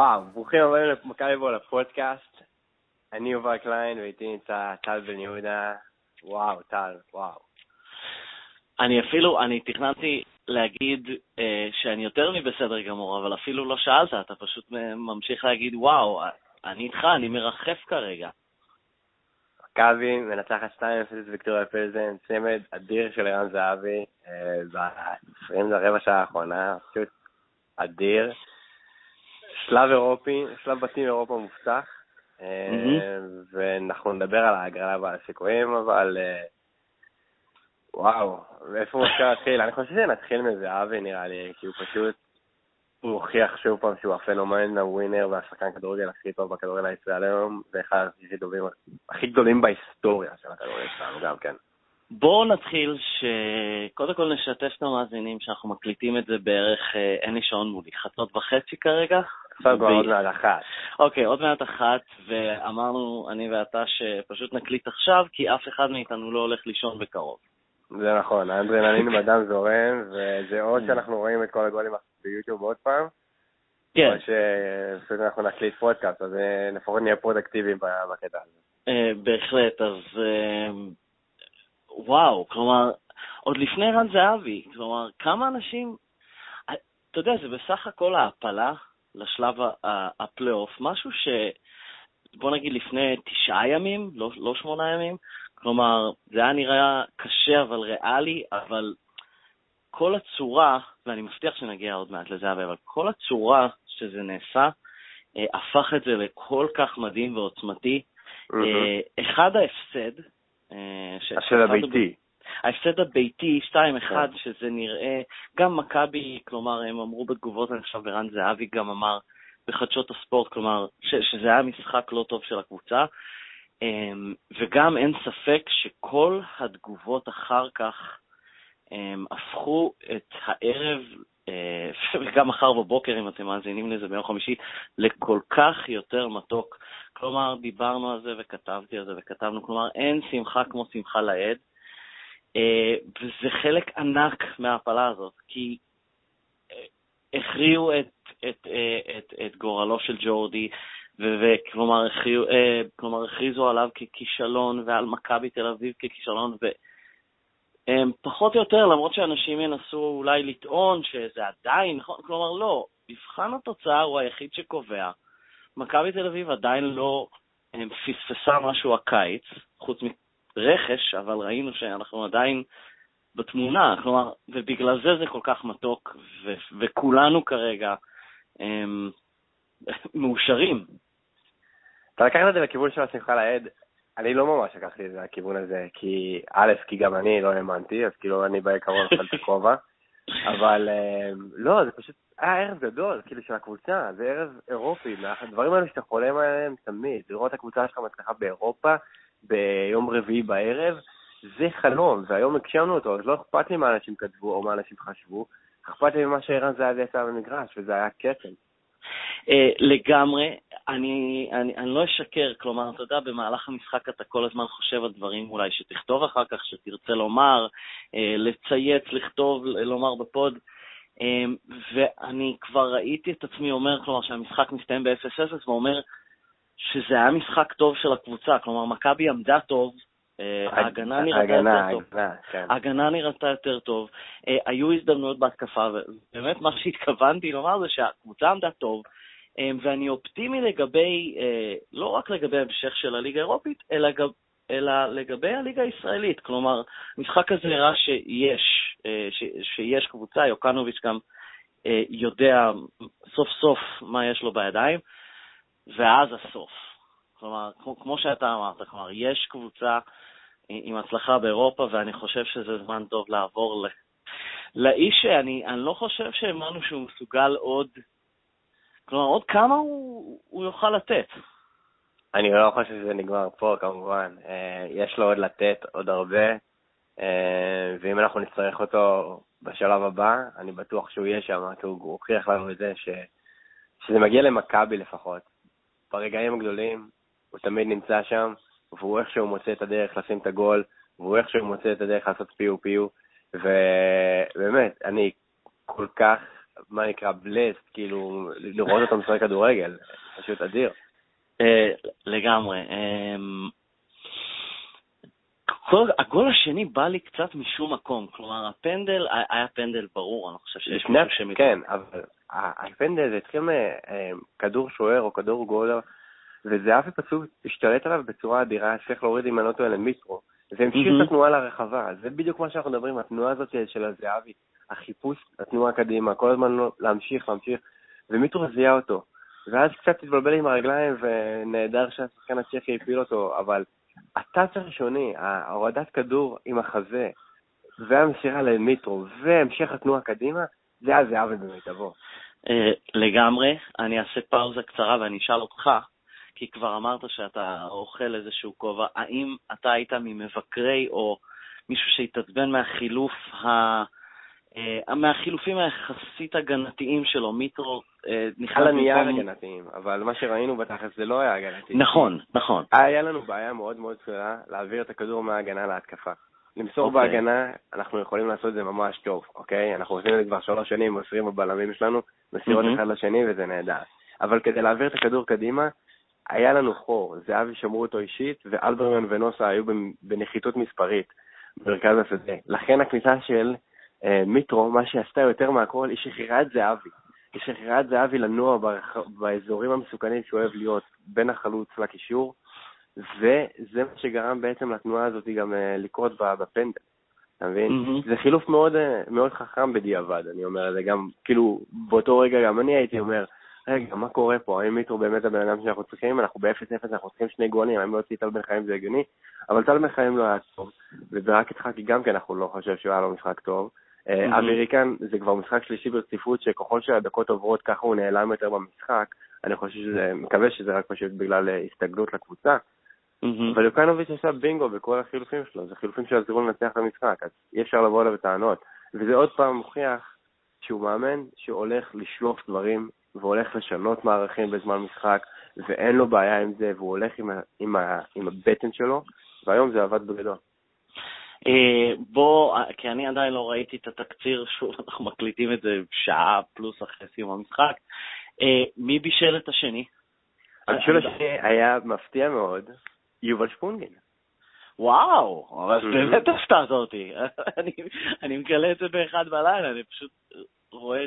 וואו, ברוכים הבאים למכבי בו לפודקאסט. אני יובל קליין ואיתי נמצא טל בן יהודה. וואו, טל, וואו. אני אפילו, אני תכננתי להגיד אה, שאני יותר מבסדר גמור, אבל אפילו לא שאלת, אתה פשוט ממשיך להגיד, וואו, אני איתך, אני מרחף כרגע. מכבי מנצחת 2-0 את ויקטוריה פלזן, צמד אדיר של ערן זהבי אה, ב-20 לרבע שעה האחרונה, פשוט אדיר. שלב אירופי, שלב בתים אירופה מובטח, אה, ואנחנו נדבר על ההגרלה ועל הסיכויים, אבל אה, וואו, מאיפה אפשר להתחיל? אני חושב שנתחיל מזהבי נראה לי, כי הוא פשוט, הוא הוכיח שוב פעם שהוא הפנומן הווינר והשחקן כדורגל הכי טוב בכדורגל הישראלי היום, ואחד הכי גדולים בהיסטוריה של הכדורגל שלנו גם כן. בואו נתחיל שקודם כל נשתף את המאזינים שאנחנו מקליטים את זה בערך, אה, אין לי שעון מולי, חצות וחצי כרגע. עכשיו כבר עוד מעט אחת. אוקיי, עוד מעט אחת, ואמרנו, אני ואתה, שפשוט נקליט עכשיו, כי אף אחד מאיתנו לא הולך לישון בקרוב. זה נכון, האדרנלין בדם זורם, וזה עוד שאנחנו רואים את כל הגולים ביוטיוב עוד פעם. כן. או שפשוט אנחנו נקליט פודקאסט, אז אה, לפחות נהיה פרודקטיביים בקטע הזה. אה, בהחלט, אז וואו, כלומר, עוד לפני רן זהבי, כלומר, כמה אנשים, אתה יודע, זה בסך הכל ההעפלה לשלב הפלייאוף, משהו ש... בוא נגיד לפני תשעה ימים, לא, לא שמונה ימים, כלומר, זה היה נראה קשה אבל ריאלי, אבל כל הצורה, ואני מבטיח שנגיע עוד מעט לזה, אבל כל הצורה שזה נעשה, אה, הפך את זה לכל כך מדהים ועוצמתי. Mm-hmm. אה, אחד ההפסד, אה, ההפסד הביתי. ההפסד הביתי, 2-1, כן. שזה נראה, גם מכבי, כלומר, הם אמרו בתגובות, אני חושב, ורן זהבי גם אמר בחדשות הספורט, כלומר, ש, שזה היה משחק לא טוב של הקבוצה, אמ, וגם אין ספק שכל התגובות אחר כך הם, הפכו את הערב, אה, וגם מחר בבוקר, אם אתם מאזינים לזה ביום חמישי, לכל כך יותר מתוק. כלומר, דיברנו על זה וכתבתי על זה וכתבנו, כלומר, אין שמחה כמו שמחה אה, וזה חלק ענק מההפלה הזאת, כי אה, הכריעו את, את, אה, את, את גורלו של ג'ורדי, וכלומר הכריעו, כלומר, הכריזו עליו ככישלון ועל מכבי תל אביב ככישלון, ופחות או יותר, למרות שאנשים ינסו אולי לטעון שזה עדיין נכון, כלומר לא, מבחן התוצאה הוא היחיד שקובע. מכבי תל אביב עדיין לא פספסה משהו הקיץ, חוץ מרכש, אבל ראינו שאנחנו עדיין בתמונה, כלומר, ובגלל זה זה כל כך מתוק, ו- וכולנו כרגע הם, מאושרים. אתה לקחת את זה לכיוון של השמחה לאיד, אני לא ממש לקחתי את זה לכיוון הזה, כי א', כי גם אני לא האמנתי, אז כאילו אני בעיקרון אוכל את הכובע, אבל לא, זה פשוט היה ערב גדול, כאילו, של הקבוצה, זה ערב אירופי, הדברים האלה שאתה חולם עליהם תמיד, לראות את הקבוצה שלך מצליחה באירופה ביום רביעי בערב, זה חלום, והיום הגשמנו אותו, אז לא אכפת לי מה אנשים כתבו או מה אנשים חשבו, אכפת לי ממה שערן זהבי יצא במגרש, וזה היה קטן. Uh, לגמרי, אני, אני, אני לא אשקר, כלומר, אתה יודע, במהלך המשחק אתה כל הזמן חושב על דברים אולי שתכתוב אחר כך, שתרצה לומר, uh, לצייץ, לכתוב, לומר בפוד, אמ, ואני כבר ראיתי את עצמי אומר, כלומר, שהמשחק מסתיים ב-0-0, ואומר שזה היה משחק טוב של הקבוצה, כלומר, מכבי עמדה טוב, אה, ההגנה נראתה יותר טוב. כן. ההגנה נראתה יותר טוב. אה, היו הזדמנויות בהתקפה, ובאמת מה שהתכוונתי לומר זה שהקבוצה עמדה טוב, אמ, ואני אופטימי לגבי, אה, לא רק לגבי המשך של הליגה האירופית, אלא אלא לגבי הליגה הישראלית. כלומר, המשחק הזה הראה שיש, אה, ש, שיש קבוצה, יוקנוביץ' גם אה, יודע סוף סוף מה יש לו בידיים, ואז הסוף. כלומר, כמו שאתה אמרת, כלומר, יש קבוצה עם הצלחה באירופה, ואני חושב שזה זמן טוב לעבור ל... לאיש שאני אני לא חושב שהאמנו שהוא מסוגל עוד, כלומר, עוד כמה הוא, הוא יוכל לתת. אני לא חושב שזה נגמר פה, כמובן. אה, יש לו עוד לתת, עוד הרבה, אה, ואם אנחנו נצטרך אותו בשלב הבא, אני בטוח שהוא יהיה שם, כי הוא הוכיח לנו את זה, ש... שזה מגיע למכבי לפחות. ברגעים הגדולים הוא תמיד נמצא שם, והוא איכשהו מוצא את הדרך לשים את הגול, והוא איכשהו מוצא את הדרך לעשות פיו פיו, ובאמת, אני כל כך מה נקרא בלסט, כאילו, לראות אותו משחק כדורגל, פשוט אדיר. אה, לגמרי. אמ, כל, הגול השני בא לי קצת משום מקום, כלומר הפנדל היה פנדל ברור, אני חושב שיש מישהו שמתאים. כן, אבל הפנדל זה התחיל מכדור שוער או כדור גולר, וזהבי פשוט השתלט עליו בצורה אדירה, צריך להוריד עם הנוטו אלה מיטרו, והמשיך את התנועה לרחבה, זה בדיוק מה שאנחנו מדברים, התנועה הזאת של הזהבי, החיפוש, התנועה קדימה, כל הזמן להמשיך, להמשיך, ומיטרו זיהה אותו. ואז קצת התבלבל עם הרגליים, ונהדר שהשחקן הצ'כי הפיל אותו, אבל הטאצ' הראשוני, ההורדת כדור עם החזה, והמסירה למיטרו, והמשך התנועה קדימה, זה היה זהבי במיטבו. אה, לגמרי. אני אעשה פאוזה קצרה ואני אשאל אותך, כי כבר אמרת שאתה אוכל איזשהו כובע, האם אתה היית ממבקרי או מישהו שהתעצבן מהחילוף ה... Uh, מהחילופים היחסית הגנתיים שלו, מיטרו אה, נכנס... על הנייר הגנתיים, אבל מה שראינו בתכלס זה לא היה הגנתי. נכון, נכון. היה לנו בעיה מאוד מאוד גדולה להעביר את הכדור מההגנה להתקפה. למסור okay. אוקיי. בהגנה, אנחנו יכולים לעשות את זה ממש טוב, אוקיי? אנחנו עושים את זה כבר שלוש שנים, מוסרים בבלמים שלנו, מסירות mm-hmm. אחד לשני וזה נהדר. אבל כדי להעביר את הכדור קדימה, היה לנו חור. זהבי שמרו אותו אישית, ואלברמן ונוסה היו בנחיתות מספרית במרכז השדה. לכן הכניסה של אה, מיטרו, מה שעשתה יותר מהכל, היא שחררה את זהבי. היא שחררה את זהבי לנוע. באזורים המסוכנים שהוא אוהב להיות, בין החלוץ לקישור, וזה מה שגרם בעצם לתנועה הזאת גם אה, לקרות בפנדל. אתה מבין? Mm-hmm. זה חילוף מאוד, אה, מאוד חכם בדיעבד, אני אומר, זה גם, כאילו, באותו רגע גם אני הייתי אומר, רגע, מה קורה פה? האם מיטרו באמת הבן אדם שאנחנו צריכים? אנחנו ב-0-0, אנחנו צריכים שני גולים, האם להוציא טל בן חיים זה הגיוני? אבל טל בן חיים לא היה טוב, וזה רק כי גם כן אנחנו לא חושב שהוא היה לו משחק טוב. אה, אמריקן זה כבר משחק שלישי ברציפות, שככל שהדקות עוברות ככה הוא נעלם יותר במשחק. אני חושב שזה, מקווה שזה רק פשוט בגלל הסתגלות לקבוצה. אבל יוקנוביץ' עשה בינגו בכל החילופים שלו, זה חילופים שעזרו לנצח את המשחק, אז אי אפשר לבוא אליו בטענות. וזה עוד פעם מוכיח שהוא מאמן שהולך לשלוף דברים והולך לשנות מערכים בזמן משחק, ואין לו בעיה עם זה, והוא הולך עם, ה, עם, ה, עם הבטן שלו, והיום זה עבד בגדול. אה, בוא, כי אני עדיין לא ראיתי את התקציר, שוב, אנחנו מקליטים את זה שעה פלוס אחרי סיום המשחק. אה, מי בישל את השני? הבישול השני היה מפתיע מאוד, יובל שפונגין. וואו, אבל באמת הפתעת אותי. אני מגלה את זה באחד בלילה, אני פשוט רואה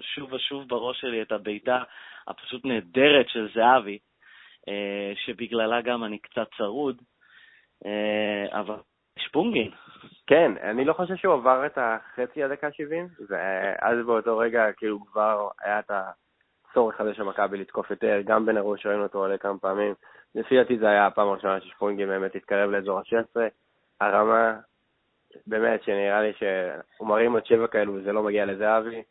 שוב ושוב בראש שלי את הבעיטה הפשוט נהדרת של זהבי, אה, שבגללה גם אני קצת צרוד, אבל שפונגין. כן, אני לא חושב שהוא עבר את החצי הדקה 70, ואז באותו רגע כאילו כבר היה את הצורך הזה של מכבי לתקוף יותר, גם בן הראש ראינו אותו עולה כמה פעמים. לפי דעתי זה היה הפעם הראשונה ששפונגין באמת התקרב לאזור ה-16. הרמה, באמת, שנראה לי שהוא מרים עוד שבע כאלו וזה לא מגיע לזהבי.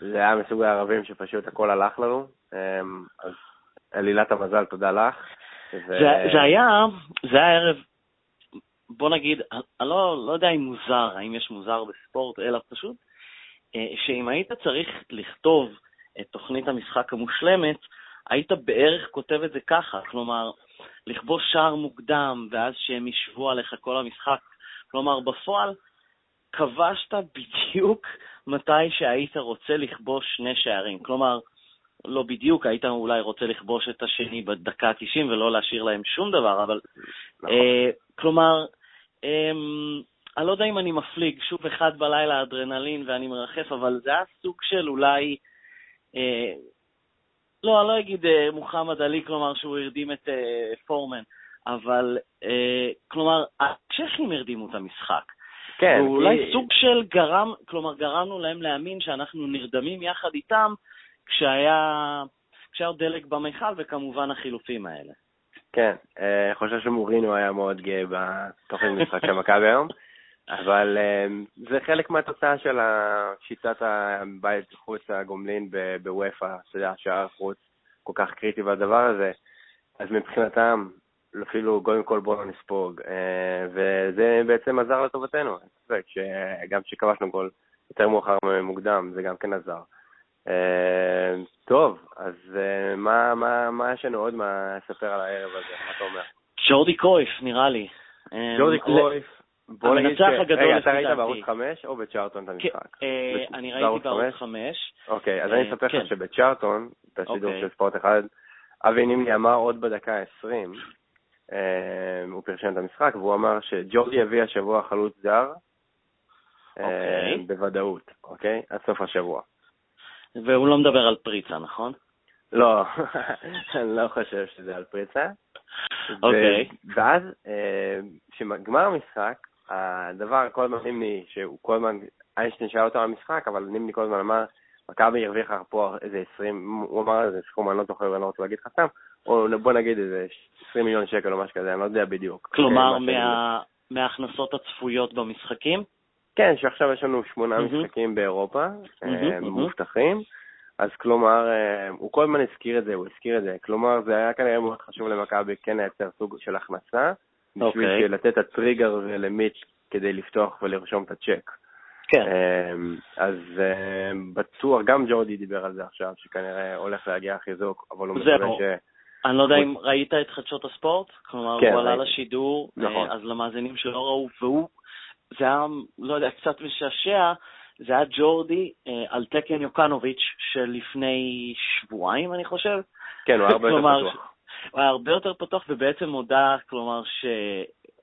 זה היה מסוג הערבים שפשוט הכל הלך לנו. אמ, אז עלילת המזל, תודה לך. ו... זה, זה היה, זה היה ערב בוא נגיד, אני לא, לא יודע אם מוזר, האם יש מוזר בספורט, אלא פשוט אה, שאם היית צריך לכתוב את תוכנית המשחק המושלמת, היית בערך כותב את זה ככה, כלומר, לכבוש שער מוקדם, ואז שהם ישבו עליך כל המשחק. כלומר, בפועל, כבשת בדיוק מתי שהיית רוצה לכבוש שני שערים. כלומר, לא בדיוק, היית אולי רוצה לכבוש את השני בדקה ה-90 ולא להשאיר להם שום דבר, אבל... נכון. אה, כלומר, אמ, אני לא יודע אם אני מפליג, שוב אחד בלילה אדרנלין ואני מרחף, אבל זה היה סוג של אולי, אה, לא, אני לא אגיד אה, מוחמד עלי, כלומר שהוא הרדים את אה, פורמן, אבל אה, כלומר, הצ'כים הרדימו את המשחק. כן. ואולי כי... סוג של גרם, כלומר גרמנו להם להאמין שאנחנו נרדמים יחד איתם כשהיה, כשהיה דלק במיכל וכמובן החילופים האלה. כן, אני חושב שמורינו היה מאוד גאה בתוכן משחק של מכבי היום, אבל אה, זה חלק מהתוצאה של שיטת הבית חוץ הגומלין בוופא, אתה יודע, שער חוץ כל כך קריטי בדבר הזה, אז מבחינתם, אפילו קודם כל בואו לא נספוג, אה, וזה בעצם עזר לטובתנו, אין ספק שגם כשכבשנו גול יותר מאוחר מוקדם, זה גם כן עזר. אה, טוב, אז אה, מה, מה, מה יש לנו עוד מה לספר על הערב הזה? מה אתה אומר? ג'ורדי קרויף, נראה לי. ג'ורדי קרויף, בוא נגיד הגדול רגע, אתה ראית. בערוץ 5 או בצ'ארטון את כן, המשחק? אה, בש- אני ראיתי בערוץ חמש? 5. אוקיי, אז אה, אני אספר כן. לך שבצ'ארטון, בשידור אוקיי. של ספורט אחד, אבי נימני אמר עוד בדקה ה-20, הוא פרשן את המשחק, והוא אמר שג'ורדי יביא השבוע חלוץ זר, אה, אוקיי. בוודאות, אוקיי? עד סוף השבוע. והוא לא מדבר על פריצה, נכון? לא, אני לא חושב שזה על פריצה. אוקיי. ואז, אה, כשגמר המשחק, הדבר, כל הזמן נימני, שהוא כל הזמן, איינשטיין שאל אותו על המשחק, אבל נימני כל הזמן אמר, מכבי הרוויחה פה איזה 20, הוא אמר איזה סכום, אני לא זוכר, אני לא רוצה להגיד לך סתם, או בוא נגיד איזה 20 מיליון שקל או משהו כזה, אני לא יודע בדיוק. כלומר, אה, מה מההכנסות הצפויות במשחקים? כן, שעכשיו יש לנו שמונה. משחקים באירופה, מהמם, אה. מובטחים, אז כלומר, אה, הוא כל הזמן הזכיר את זה, הוא הזכיר את זה. כלומר, זה היה כנראה מאוד חשוב למכבי כן לייצר סוג של הכנסה, בשביל אוקיי. לתת את הטריגר למיץ' כדי לפתוח ולרשום את הצ'ק. כן. אה, אז אה, בטוח, גם ג'ורדי דיבר על זה עכשיו, שכנראה הולך להגיע חיזוק, אבל הוא. מקווה ש... אני לא יודע אם ראית את חדשות הספורט, כלומר, כן, הוא עלה. לשידור, נכון. אה, אז למאזינים שלא ראו, והוא, זה היה, לא יודע, קצת משעשע, זה היה ג'ורדי אה, על תקן יוקנוביץ' של לפני שבועיים, אני חושב. כן, הוא הרבה יותר פתוח. הוא היה הרבה יותר פתוח, ובעצם הודה, כלומר, ש...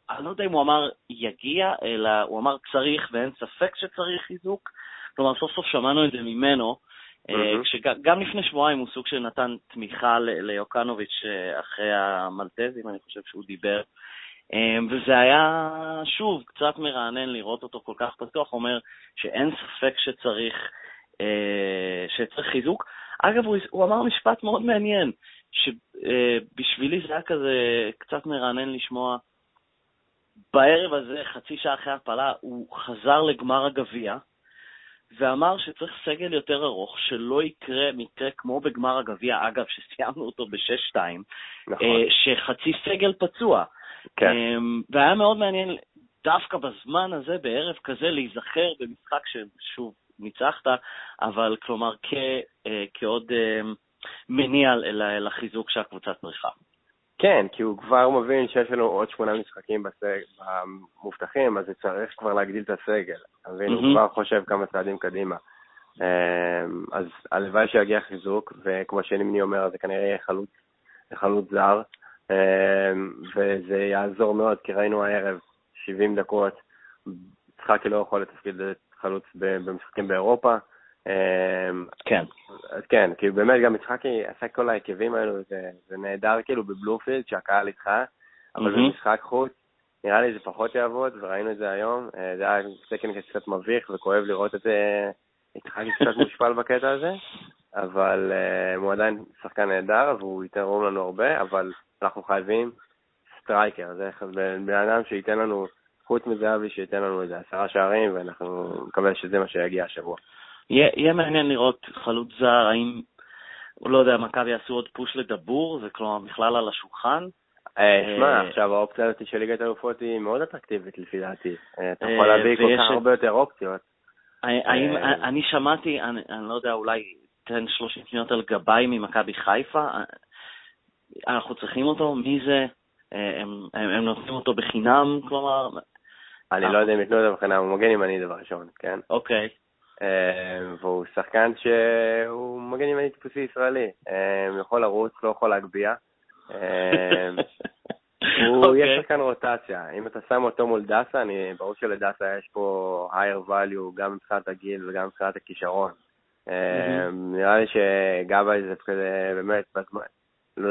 אני לא יודע אם הוא אמר יגיע, אלא הוא אמר צריך, ואין ספק שצריך חיזוק. כלומר, סוף סוף שמענו את זה ממנו, אה. כשגם לפני שבועיים הוא סוג של נתן תמיכה ליוקנוביץ' אה, אחרי המלטזים, אני חושב שהוא דיבר. אה, וזה היה, שוב, קצת מרענן לראות אותו כל כך פתוח, אומר שאין ספק שצריך, שצריך חיזוק. אגב, הוא, הוא אמר משפט מאוד מעניין, שבשבילי זה היה כזה קצת מרענן לשמוע. בערב הזה, חצי שעה אחרי ההפלה, הוא חזר לגמר הגביע, ואמר שצריך סגל יותר ארוך, שלא יקרה מקרה כמו בגמר הגביע, אגב, שסיימנו אותו ב-6-2, נכון, אה, שחצי סגל פצוע. כן. אמ, והיה מאוד מעניין דווקא בזמן הזה, בערב כזה, להיזכר במשחק ששוב ניצחת, אבל כלומר כ, אה, כעוד מניע לחיזוק שהקבוצה צריכה. כן, כי הוא כבר מבין שיש לנו עוד שמונה משחקים בסג... במובטחים, אז צריך כבר להגדיל את הסגל. אתה מבין? הוא. כבר חושב כמה צעדים קדימה. אמ, אז הלוואי שיגיע חיזוק, וכמו שנימני אומר, זה כנראה יהיה חלוץ, חלוץ זר, אמ, וזה יעזור מאוד, כי ראינו הערב 70 דקות, יצחקי לא יכול לתפקיד חלוץ במשחקים באירופה. אמ, כן. אז כן, כי באמת גם יצחקי עשה כל ההרכבים האלו, זה, זה נהדר כאילו בבלומפילד שהקהל איתך, אבל מהמם. במשחק חוץ, נראה לי זה פחות יעבוד, וראינו את זה היום. אה, זה היה סקנד קצת מביך וכואב לראות את זה, יצחקי קצת מושפל בקטע הזה, אבל אה, הוא עדיין שחקן נהדר והוא יתרום לנו הרבה, אבל אנחנו חייבים striker, זה בן אדם שייתן לנו, חוץ מזהבי, שייתן לנו איזה עשרה שערים, ואנחנו נקווה שזה מה שיגיע השבוע. יהיה יהיה מעניין לראות חלוץ זר, האם, לא יודע, מכבי יעשו עוד push לדבור, זה כלומר בכלל על השולחן. שמע, אה, עכשיו האופציה הזאת של ליגת האלופות היא מאוד אטרקטיבית לפי דעתי. אה, אתה אה, יכול להביא כל כך הרבה יותר אופציות. האם, אני שמעתי, אני, לא יודע, אולי תן 30 שניות על גבאי ממכבי חיפה, אנחנו צריכים אותו, מי זה? הם, הם, הם נותנים אותו בחינם, כלומר, אני. לא יודע אם ייתנו את זה בחינם, הוא מגן ימני דבר ראשון, כן? אוקיי. אה, והוא שחקן שהוא מגן ימני טיפוסי ישראלי. אה, הוא יכול לרוץ, לא יכול להגביה. אה, הוא אוקיי. יהיה שחקן רוטציה. אם אתה שם אותו מול דסה, אני, ברור שלדסה יש פה higher value גם מבחינת הגיל וגם מבחינת הכישרון. אה, נראה לי שגבאי זה באמת. לא-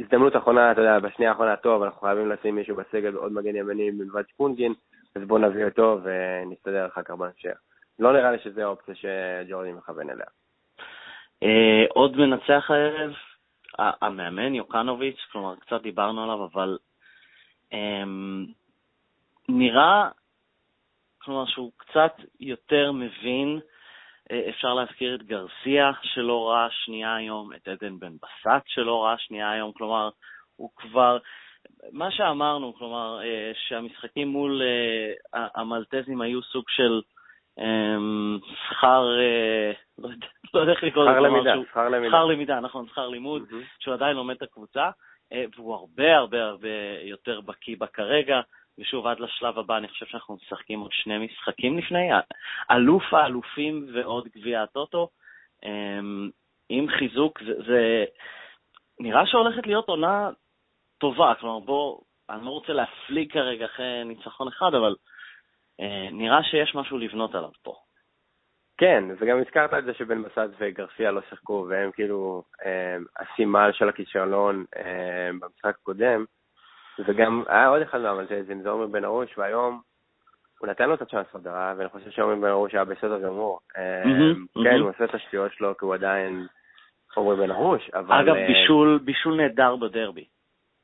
הזדמנות אחרונה, אתה יודע, בשנייה האחרונה טוב, אנחנו חייבים לשים מישהו בסגל עוד מגן ימני מלבד שפונגין, אז בוא נביא אותו ונסתדר אחר כך בהמשך. לא נראה לי שזו האופציה שג'ורדי מכוון אליה. אה, עוד מנצח הערב, המאמן יוקנוביץ', כלומר, קצת דיברנו עליו, אבל אמ, נראה, כלומר, שהוא קצת יותר מבין, אה, אפשר להזכיר את גרסיה שלא ראה שנייה היום, את עדן בן בסט שלא ראה שנייה היום, כלומר, הוא כבר, מה שאמרנו, כלומר, אה, שהמשחקים מול אה, המלטזים היו סוג של אמ, שכר, אה, לא יודע לא יודע איך לקרוא לזה, שכר למידה, שכר למידה. שכר למידה, נכון, שכר לימוד, שהוא עדיין לומד את הקבוצה, והוא הרבה הרבה הרבה יותר בקיא בה כרגע, ושוב, עד לשלב הבא אני חושב שאנחנו משחקים עוד שני משחקים לפני, אלוף האלופים ועוד גביע הטוטו. אמ, עם חיזוק, זה, זה נראה שהולכת להיות עונה טובה, כלומר בוא, אני לא רוצה להפליג כרגע אחרי ניצחון אחד, אבל אה, נראה שיש משהו לבנות עליו פה. כן, וגם הזכרת את זה שבן מסד וגרסיה לא שיחקו, והם כאילו אה, הסימל של הכישלון אה, במשחק הקודם, וגם היה עוד אחד מהמלטזים, זה עומר בן ארוש, והיום הוא נתן לו את הצ'אנס חזרה, ואני חושב שעומר בן ארוש היה בסדר גמור. אה, כן, הוא עושה את השטויות שלו, כי הוא עדיין עומר בן ארוש, אבל... אגב, אה, בישול, בישול נהדר בדרבי.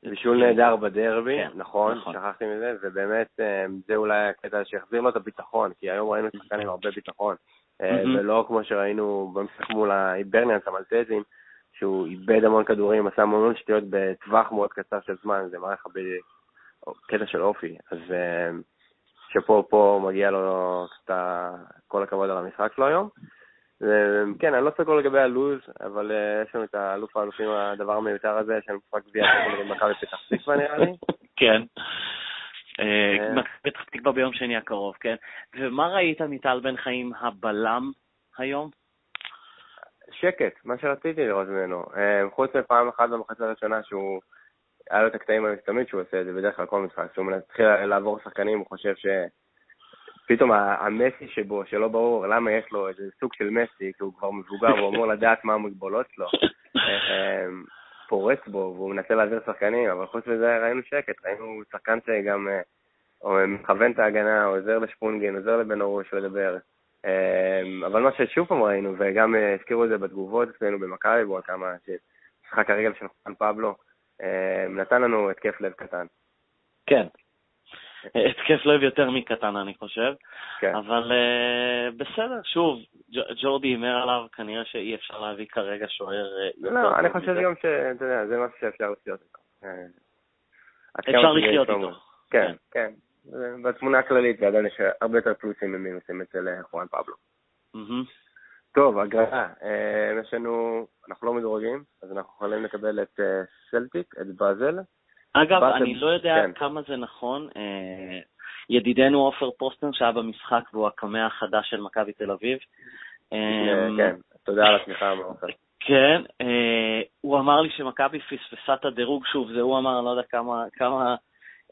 בישול נהדר בדרבי, כן, נכון, נכון, שכחתי מזה, ובאמת אה, זה אולי הקטע שיחזיר לו את הביטחון, כי היום ראינו שחקן עם הרבה ביטחון, ולא כמו שראינו במשחק מול האיברניאנס המלטזים, שהוא איבד המון כדורים, עשה המון שטויות בטווח מאוד קצר של זמן, זה מראה לך בקטע של אופי, אז שפה פה מגיע לו כל הכבוד על המשחק שלו היום. כן, אני לא סגור לגבי הלוז, אבל אה, יש לנו את האלוף האלופים, הדבר המיותר הזה, יש לנו משחק גביע נגד מכבי פתח תקווה נראה לי. כן. אה, אה. פתח תקווה ביום שני הקרוב, כן. ומה ראית מטל בן חיים הבלם היום? שקט, מה שרציתי לראות ממנו. חוץ מפעם אחת במחצית הראשונה שהוא, היה לו את הקטעים המסתמים שהוא עושה את זה בדרך כלל כל משחק, כשהוא מתחיל לעבור שחקנים, הוא חושב ש... פתאום המסי שבו, שלא ברור למה יש לו איזה סוג של מסי, כי הוא כבר מבוגר והוא אמור לדעת מה המגבלות שלו, אמ, פורץ בו והוא מנסה להעביר שחקנים, אבל חוץ מזה ראינו שקט, ראינו שחקן שגם אה, מכוון את ההגנה, עוזר לשפונגין, עוזר לבן אורוש לדבר. אמ, אבל מה ששוב פעם ראינו, וגם אה, הזכירו את זה בתגובות אצלנו במכבי, בו כמה שמשחק הרגל של חואן פבלו, אמ, נתן לנו התקף לב קטן. כן, התקף לב יותר מקטן, אני חושב. כן. אבל uh, בסדר, שוב, ג'ורדי הימר עליו, כנראה שאי אפשר להביא כרגע שוער יותר לא, אני חושב גם שאתה יודע, זה משהו שאפשר לחיות איתו. אה, אפשר לחיות איתו. כן, כן. בתמונה הכללית, ועדיין יש הרבה יותר פלוסים ממינוסים אצל חואן פבלו. טוב, הגרלה, יש לנו, אנחנו לא מדורגים, אז אנחנו יכולים לקבל את סלטיק, את באזל, אגב, אני לא יודע כן. כמה זה נכון. אה, ידידנו עופר פוסטר, שהיה במשחק והוא הקמע החדש של מכבי תל אביב. אה, כן, תודה על התמיכה מעופר. כן, אה, הוא אמר לי שמכבי פספסה את הדירוג, שוב, זה הוא אמר, אני לא יודע כמה, כמה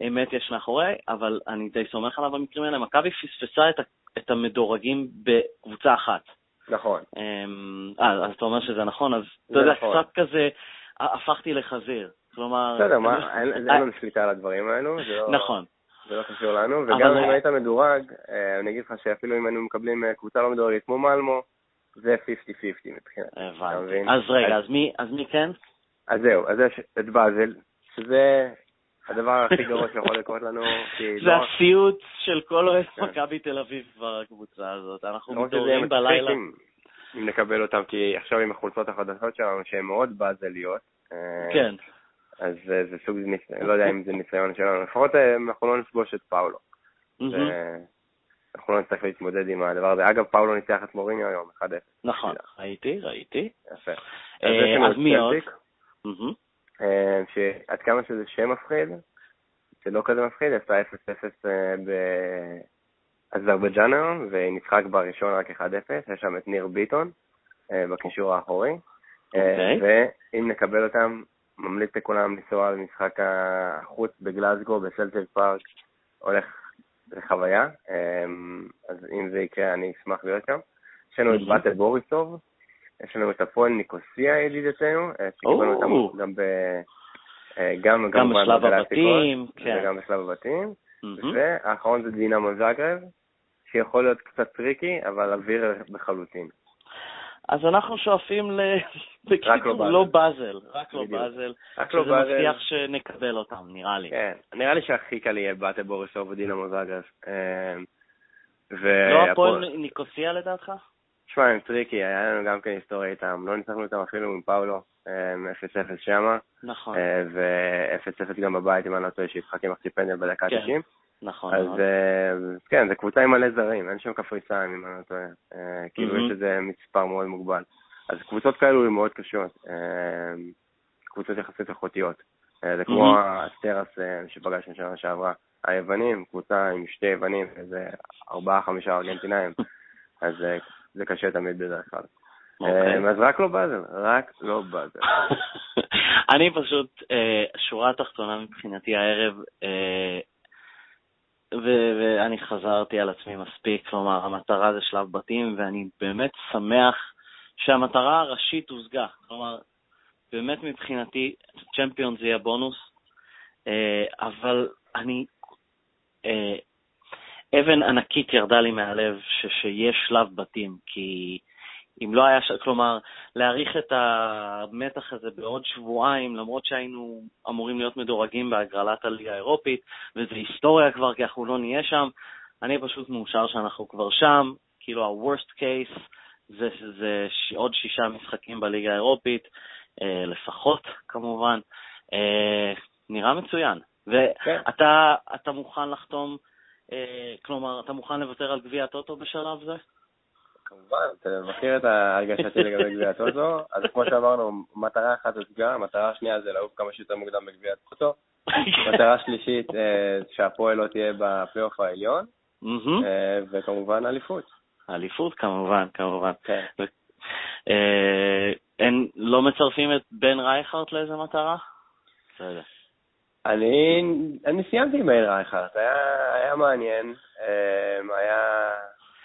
אמת יש מאחורי, אבל אני די סומך עליו במקרים האלה. מכבי פספסה את, את המדורגים בקבוצה אחת. נכון. אה, אז אתה אומר שזה נכון, אז אתה יודע, נכון. קצת כזה, הפכתי לחזיר. כלומר... בסדר, מה, אין לנו שליטה על הדברים האלו. לא- נכון. זה לא קשור לנו, וגם אם היית מדורג, אה, אני אגיד לך שאפילו אם היינו מקבלים אה, קבוצה לא מדורגת כמו מלמו, זה 50-50 מבחינתי. הבנתי. אז רגע, אז מי כן? אז זהו, אז יש את באזל, שזה הדבר הכי גרוע שיכול לקרות לנו. זה לא- הסיוט של כל אוהד כן. מכבי תל אביב בקבוצה הזאת. אנחנו לא מתעוררים בלילה. אם נקבל אותם, כי עכשיו עם החולצות החדשות שלנו, שהן מאוד באזליות. אה, כן. אז זה סוג, לא יודע אם זה ניסיון שלנו, לפחות אה, אנחנו לא נפגוש את פאולו. אנחנו לא נצטרך להתמודד עם הדבר הזה. אגב, פאולו ניצח את מוריניו היום, 1-0. נכון, ראיתי, ראיתי. יפה. אה, אז מי עוד? אה, שעד כמה שזה שם מפחיד, זה לא כזה מפחיד, עשתה 0-0 באזרבייג'אן היום, והיא ניצחה בראשון רק 1-0, יש שם את ניר ביטון בקישור האחורי. אוקיי. ואם נקבל אותם, ממליץ לכולם לנסוע למשחק החוץ בגלזגו, בסלטר פארק, הולך לחוויה, אמ, אז אם זה יקרה אני אשמח להיות שם. יש לנו את באטל בוריסוב, יש לנו את הפועל ניקוסיה ידידתנו, אה, שקיבלנו אותם גם ב... אה, גם, גם בשלב הבתים, כן. וגם בשלב הבתים. והאחרון זה דינמו זאגרב, שיכול להיות קצת טריקי, אבל עביר לחלוטין. אז אנחנו שואפים ל... בקיצור, לא באזל, רק לא באזל. רק לא באזל. שזה מבטיח שנקבל אותם, נראה לי. כן, נראה לי שהכי קל יהיה באטה בוריסוב ודינמו זאגרב. אמ, לא הפועל ניקוסיה לדעתך? תשמע, הם טריקי, היה לנו גם כן היסטוריה איתם, לא ניצחנו אותם אפילו עם פאולו, 0-0 אמ, שמה. נכון. אה, ו-0-0 גם בבית, אם אני לא טועה, שיצחקי החמיץ פנדל בדקה ה-90. כן. נכון אז. אה, כן, זו קבוצה עם מלא זרים, אין שם קפריסאים, אם אני לא טועה. אה, כאילו יש איזה מספר מאוד מוגבל. אז קבוצות כאלו הן מאוד קשות, קבוצות יחסית איכותיות. זה כמו הסטרס שפגשנו שנה שעברה. היוונים, קבוצה עם שתי יוונים, איזה ארבעה-חמישה ארגנטינאים, אז זה קשה תמיד בדרך כלל. Okay. אוקיי. אז רק לא באזל, רק לא באזל. אני פשוט, שורה תחתונה מבחינתי הערב, ואני חזרתי על עצמי מספיק, כלומר, המטרה זה שלב בתים, ואני באמת שמח שהמטרה הראשית הושגה. כלומר, באמת מבחינתי, צ'מפיון זה יהיה בונוס, אה, אבל אני... אבן ענקית ירדה לי מהלב ש, שיש שלב בתים, כי אם לא היה, ש... כלומר, להאריך את המתח הזה בעוד שבועיים, למרות שהיינו אמורים להיות מדורגים בהגרלת הליגה האירופית, וזה היסטוריה כבר, כי אנחנו לא נהיה שם, אני פשוט מאושר שאנחנו כבר שם, כאילו ה-worst case זה, זה ש... עוד שישה משחקים בליגה האירופית, אה, לפחות, כמובן. אה, נראה מצוין. ואתה כן. מוכן לחתום, כלומר, אתה מוכן לוותר על גביע הטוטו בשלב זה? כמובן, אתה מכיר את ההרגשה שלי לגבי גביע הטוטו, אז כמו שאמרנו, מטרה אחת הוצגה, המטרה השנייה זה לעוף כמה שיותר מוקדם בגביע הטוטו. מטרה שלישית, שהפועל לא תהיה בפלייאוף העליון, וכמובן אליפות. אליפות, כמובן, כמובן. כן. לא מצרפים את בן רייכרט לאיזה מטרה? בסדר. אני, אני סיימתי עם מאיר רייכרט, היה, היה מעניין, אמ, היה,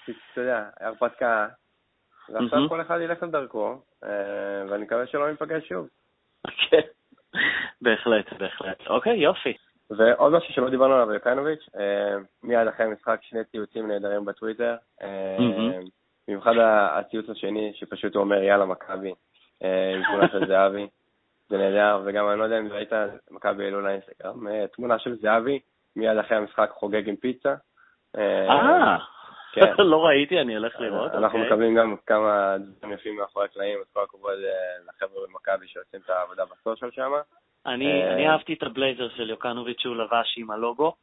אתה יודע, הרפתקה, ועכשיו כל אחד ילך לדרכו, אמ, ואני מקווה שלא ניפגש שוב. כן, בהחלט, בהחלט. אוקיי, יופי. ועוד משהו שלא דיברנו עליו יוקנוביץ', אמ, מיד אחרי המשחק שני ציוצים נהדרים בטוויטר, במיוחד הציוץ השני, שפשוט הוא אומר יאללה מכבי, עם תמונה של זהבי. זה נהדר, וגם אני לא יודע אם ראית, מכבי העלו לאינסטגרם, אה, תמונה של זהבי, מיד אחרי המשחק חוגג עם פיצה. אה, כן. לא ראיתי, אני הולך לראות. אנחנו אוקיי. מקבלים גם כמה דברים יפים מאחורי הקלעים, אז כל הכבוד אה, לחבר'ה במכבי שעושים את העבודה בסושיאל שם. אני אהבתי את הבלייזר של יוקנוביץ' שהוא לבש עם הלוגו.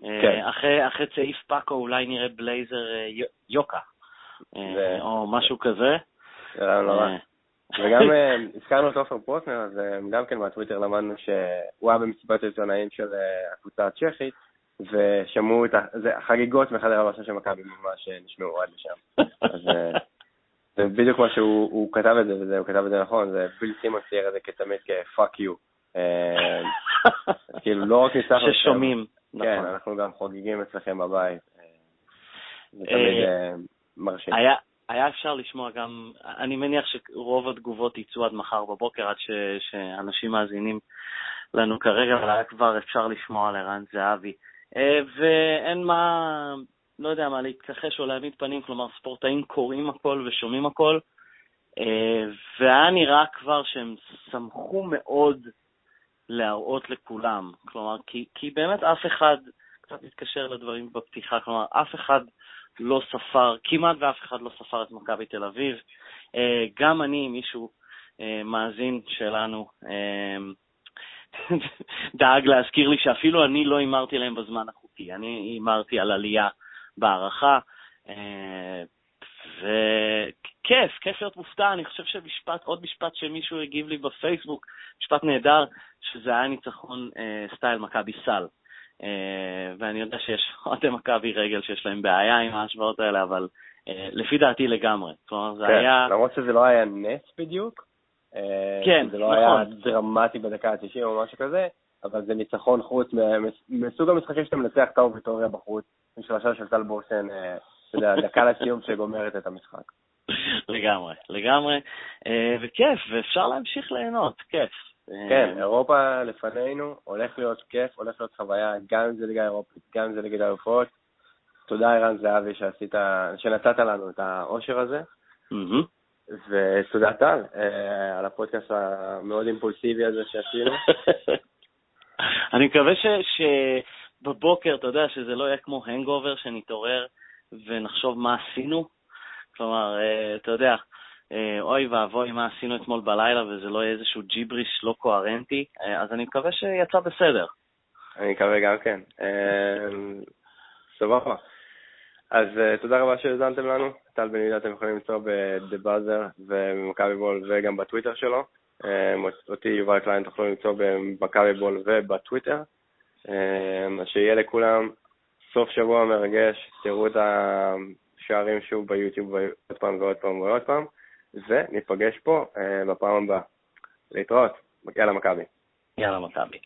כן. אחרי צעיף פאקו אולי נראה בלייזר יוקה, או משהו כזה. זה לא. וגם אה, הזכרנו את עופר פרוטנר, אז אה, גם כן מהטוויטר למדנו שהוא היה במסיבת העיתונאים של אה, הקבוצה הצ'כית, ושמעו את החגיגות מחדר הלבשה של מכבי ממש נשמעו עד לשם. אז זה בדיוק מה שהוא כתב את זה, והוא כתב את זה נכון, זה ביל סימון צייר את זה כתמיד כ-fuck you. כאילו לא רק ניצחנו... ששומעים, נכון. כן, אנחנו גם חוגגים אצלכם בבית. זה תמיד מרשים. היה אפשר לשמוע גם, אני מניח שרוב התגובות יצאו עד מחר בבוקר, עד ש, שאנשים מאזינים לנו כרגע, אבל היה כבר אפשר לשמוע על ערן זהבי. אה, ואין מה, לא יודע מה, להתכחש או להעמיד פנים, כלומר ספורטאים קוראים הכל ושומעים הכל, אה, והיה נראה כבר שהם שמחו מאוד להראות לכולם, כלומר, כי, כי באמת אף אחד, קצת מתקשר לדברים בפתיחה, כלומר, אף אחד לא ספר, כמעט ואף אחד לא ספר את מכבי תל אביב. אה, גם אני, מישהו אה, מאזין שלנו, אה, דאג להזכיר לי שאפילו אני לא הימרתי להם בזמן החוקי, אני הימרתי על עלייה בהערכה, וכיף, כיף להיות מופתע. אני חושב שמשפט, עוד משפט שמישהו הגיב לי בפייסבוק, משפט נהדר, שזה היה ניצחון סטייל מכבי סל. אה, ואני יודע שיש אוהדי מכבי רגל שיש להם בעיה עם ההשוואות האלה, אבל אה, לפי דעתי לגמרי. כלומר, זה כן, היה... למרות שזה לא היה נס בדיוק. אה, כן, נכון. זה לא היה דרמטי בדקה ה-90 או משהו כזה, אבל זה ניצחון חוץ מסוג המשחקים שאתה מנצח טאו ויטוריה בחוץ, עם שלושה של טל בורסן, אתה יודע, דקה לסיום שגומרת את המשחק. לגמרי, לגמרי, וכיף, ואפשר להמשיך ליהנות, כיף. כן, אירופה לפנינו, הולך להיות כיף, הולך להיות חוויה, גם אם זה ליגה אירופית, גם אם זה ליגת האלופות. תודה, ערן זהבי, שעשית, שנתת לנו את האושר הזה. ותודה, טל, אה, על הפודקאסט המאוד אימפולסיבי הזה שעשינו. אני מקווה שבבוקר, אתה יודע, שזה לא יהיה כמו הנגובר, שנתעורר ונחשוב מה עשינו. כלומר, אה, אתה יודע, אה, אוי ואבוי מה עשינו אתמול בלילה וזה לא יהיה איזשהו ג'יבריש לא קוהרנטי, אה, אז אני מקווה שיצא בסדר. אני מקווה גם כן. אה, סבבה. אז תודה רבה שהאזנתם לנו. טל בן יהודה אתם יכולים למצוא ב-The Buzzer ובמכבי בול וגם בטוויטר שלו. אותי יובל קליין תוכלו למצוא במכבי בול ובטוויטר. אז שיהיה לכולם סוף שבוע מרגש, תראו את השערים שוב ביוטיוב עוד פעם ועוד פעם ועוד פעם, וניפגש פה בפעם הבאה. להתראות, יאללה מכבי. יאללה מכבי.